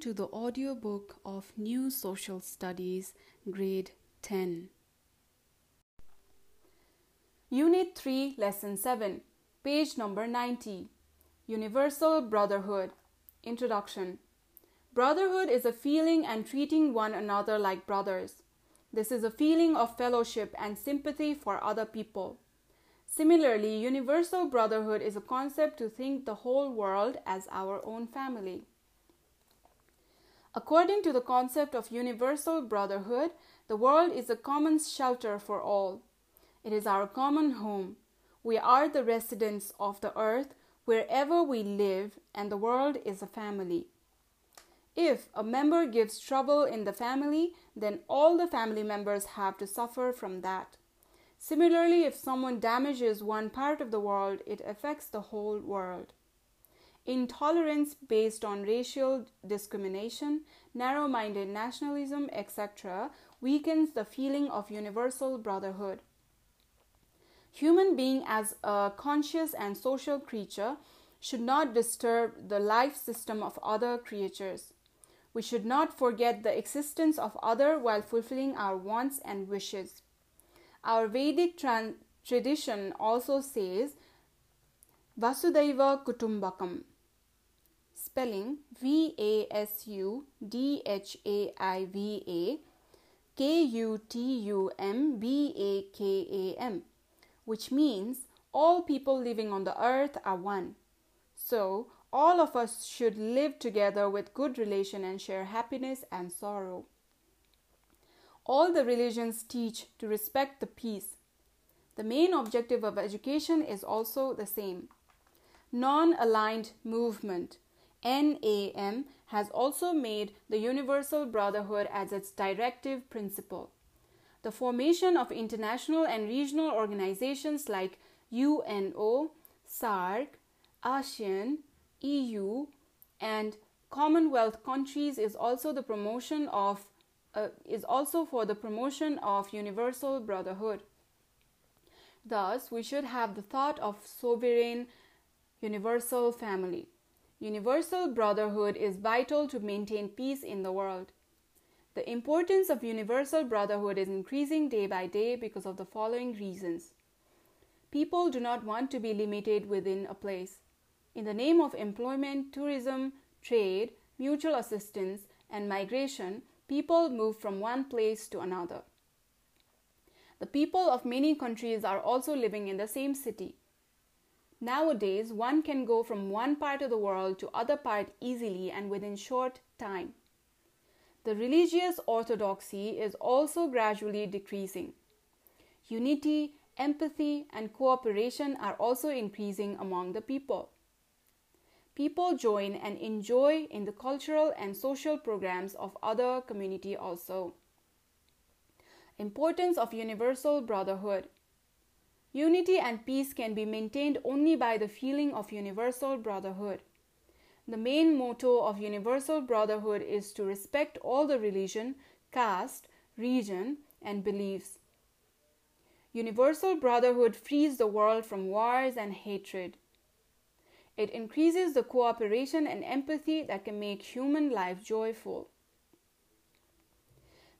to the audiobook of New Social Studies, Grade 10. Unit 3, Lesson 7, page number 90. Universal Brotherhood. Introduction. Brotherhood is a feeling and treating one another like brothers. This is a feeling of fellowship and sympathy for other people. Similarly, universal brotherhood is a concept to think the whole world as our own family. According to the concept of universal brotherhood, the world is a common shelter for all. It is our common home. We are the residents of the earth wherever we live, and the world is a family. If a member gives trouble in the family, then all the family members have to suffer from that. Similarly, if someone damages one part of the world, it affects the whole world. Intolerance based on racial discrimination, narrow minded nationalism, etc., weakens the feeling of universal brotherhood. Human being as a conscious and social creature should not disturb the life system of other creatures. We should not forget the existence of other while fulfilling our wants and wishes. Our Vedic tra- tradition also says Vasudhaiva Kutumbakam. Spelling V A S U D H A I V A K U T U M B A K A M, which means all people living on the earth are one. So, all of us should live together with good relation and share happiness and sorrow. All the religions teach to respect the peace. The main objective of education is also the same. Non aligned movement NAM has also made the Universal Brotherhood as its directive principle. The formation of international and regional organizations like UNO, SAARC, ASEAN, EU, and Commonwealth countries is also the promotion of uh, is also for the promotion of universal brotherhood. Thus, we should have the thought of sovereign universal family. Universal brotherhood is vital to maintain peace in the world. The importance of universal brotherhood is increasing day by day because of the following reasons. People do not want to be limited within a place. In the name of employment, tourism, trade, mutual assistance, and migration, people move from one place to another. The people of many countries are also living in the same city. Nowadays, one can go from one part of the world to other part easily and within short time. The religious orthodoxy is also gradually decreasing. Unity, empathy, and cooperation are also increasing among the people people join and enjoy in the cultural and social programs of other community also importance of universal brotherhood unity and peace can be maintained only by the feeling of universal brotherhood the main motto of universal brotherhood is to respect all the religion caste region and beliefs universal brotherhood frees the world from wars and hatred it increases the cooperation and empathy that can make human life joyful.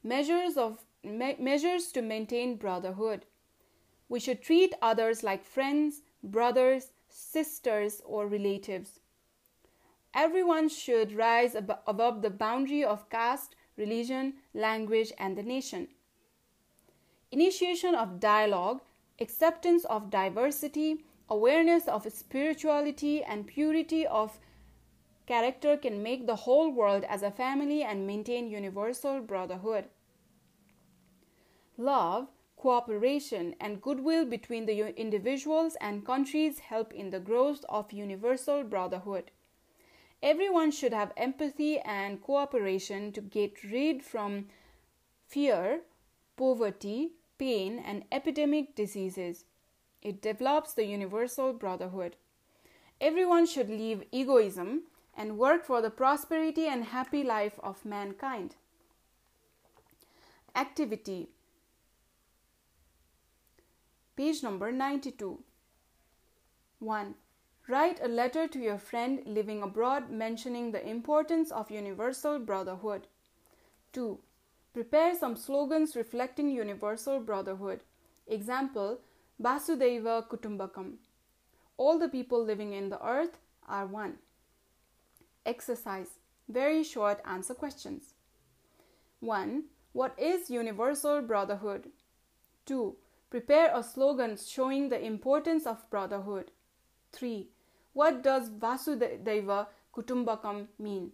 Measures of me- measures to maintain brotherhood. We should treat others like friends, brothers, sisters, or relatives. Everyone should rise ab- above the boundary of caste, religion, language, and the nation. Initiation of dialogue, acceptance of diversity, awareness of spirituality and purity of character can make the whole world as a family and maintain universal brotherhood. Love, cooperation, and goodwill between the individuals and countries help in the growth of universal brotherhood. Everyone should have empathy and cooperation to get rid from fear, poverty, pain, and epidemic diseases. It develops the universal brotherhood. Everyone should leave egoism and work for the prosperity and happy life of mankind. Activity Page number 92. 1. Write a letter to your friend living abroad mentioning the importance of universal brotherhood. 2. Prepare some slogans reflecting universal brotherhood. Example Basudeva Kutumbakam. All the people living in the earth are one. Exercise. Very short answer questions. 1. What is universal brotherhood? 2. Prepare a slogan showing the importance of brotherhood. 3. What does Vasudhaiva Kutumbakam mean?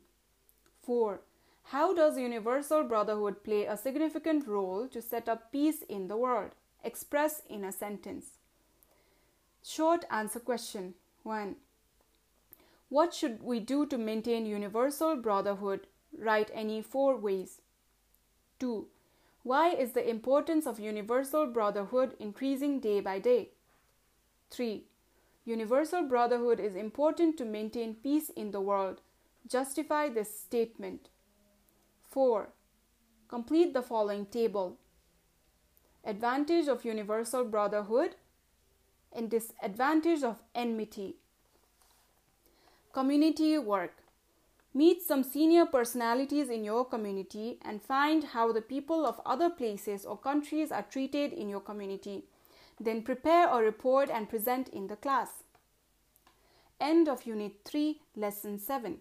4. How does universal brotherhood play a significant role to set up peace in the world? Express in a sentence. Short answer question 1. What should we do to maintain universal brotherhood? Write any four ways. 2. Why is the importance of universal brotherhood increasing day by day? 3. Universal brotherhood is important to maintain peace in the world. Justify this statement. 4. Complete the following table. Advantage of universal brotherhood and disadvantage of enmity. Community work. Meet some senior personalities in your community and find how the people of other places or countries are treated in your community. Then prepare a report and present in the class. End of Unit 3, Lesson 7.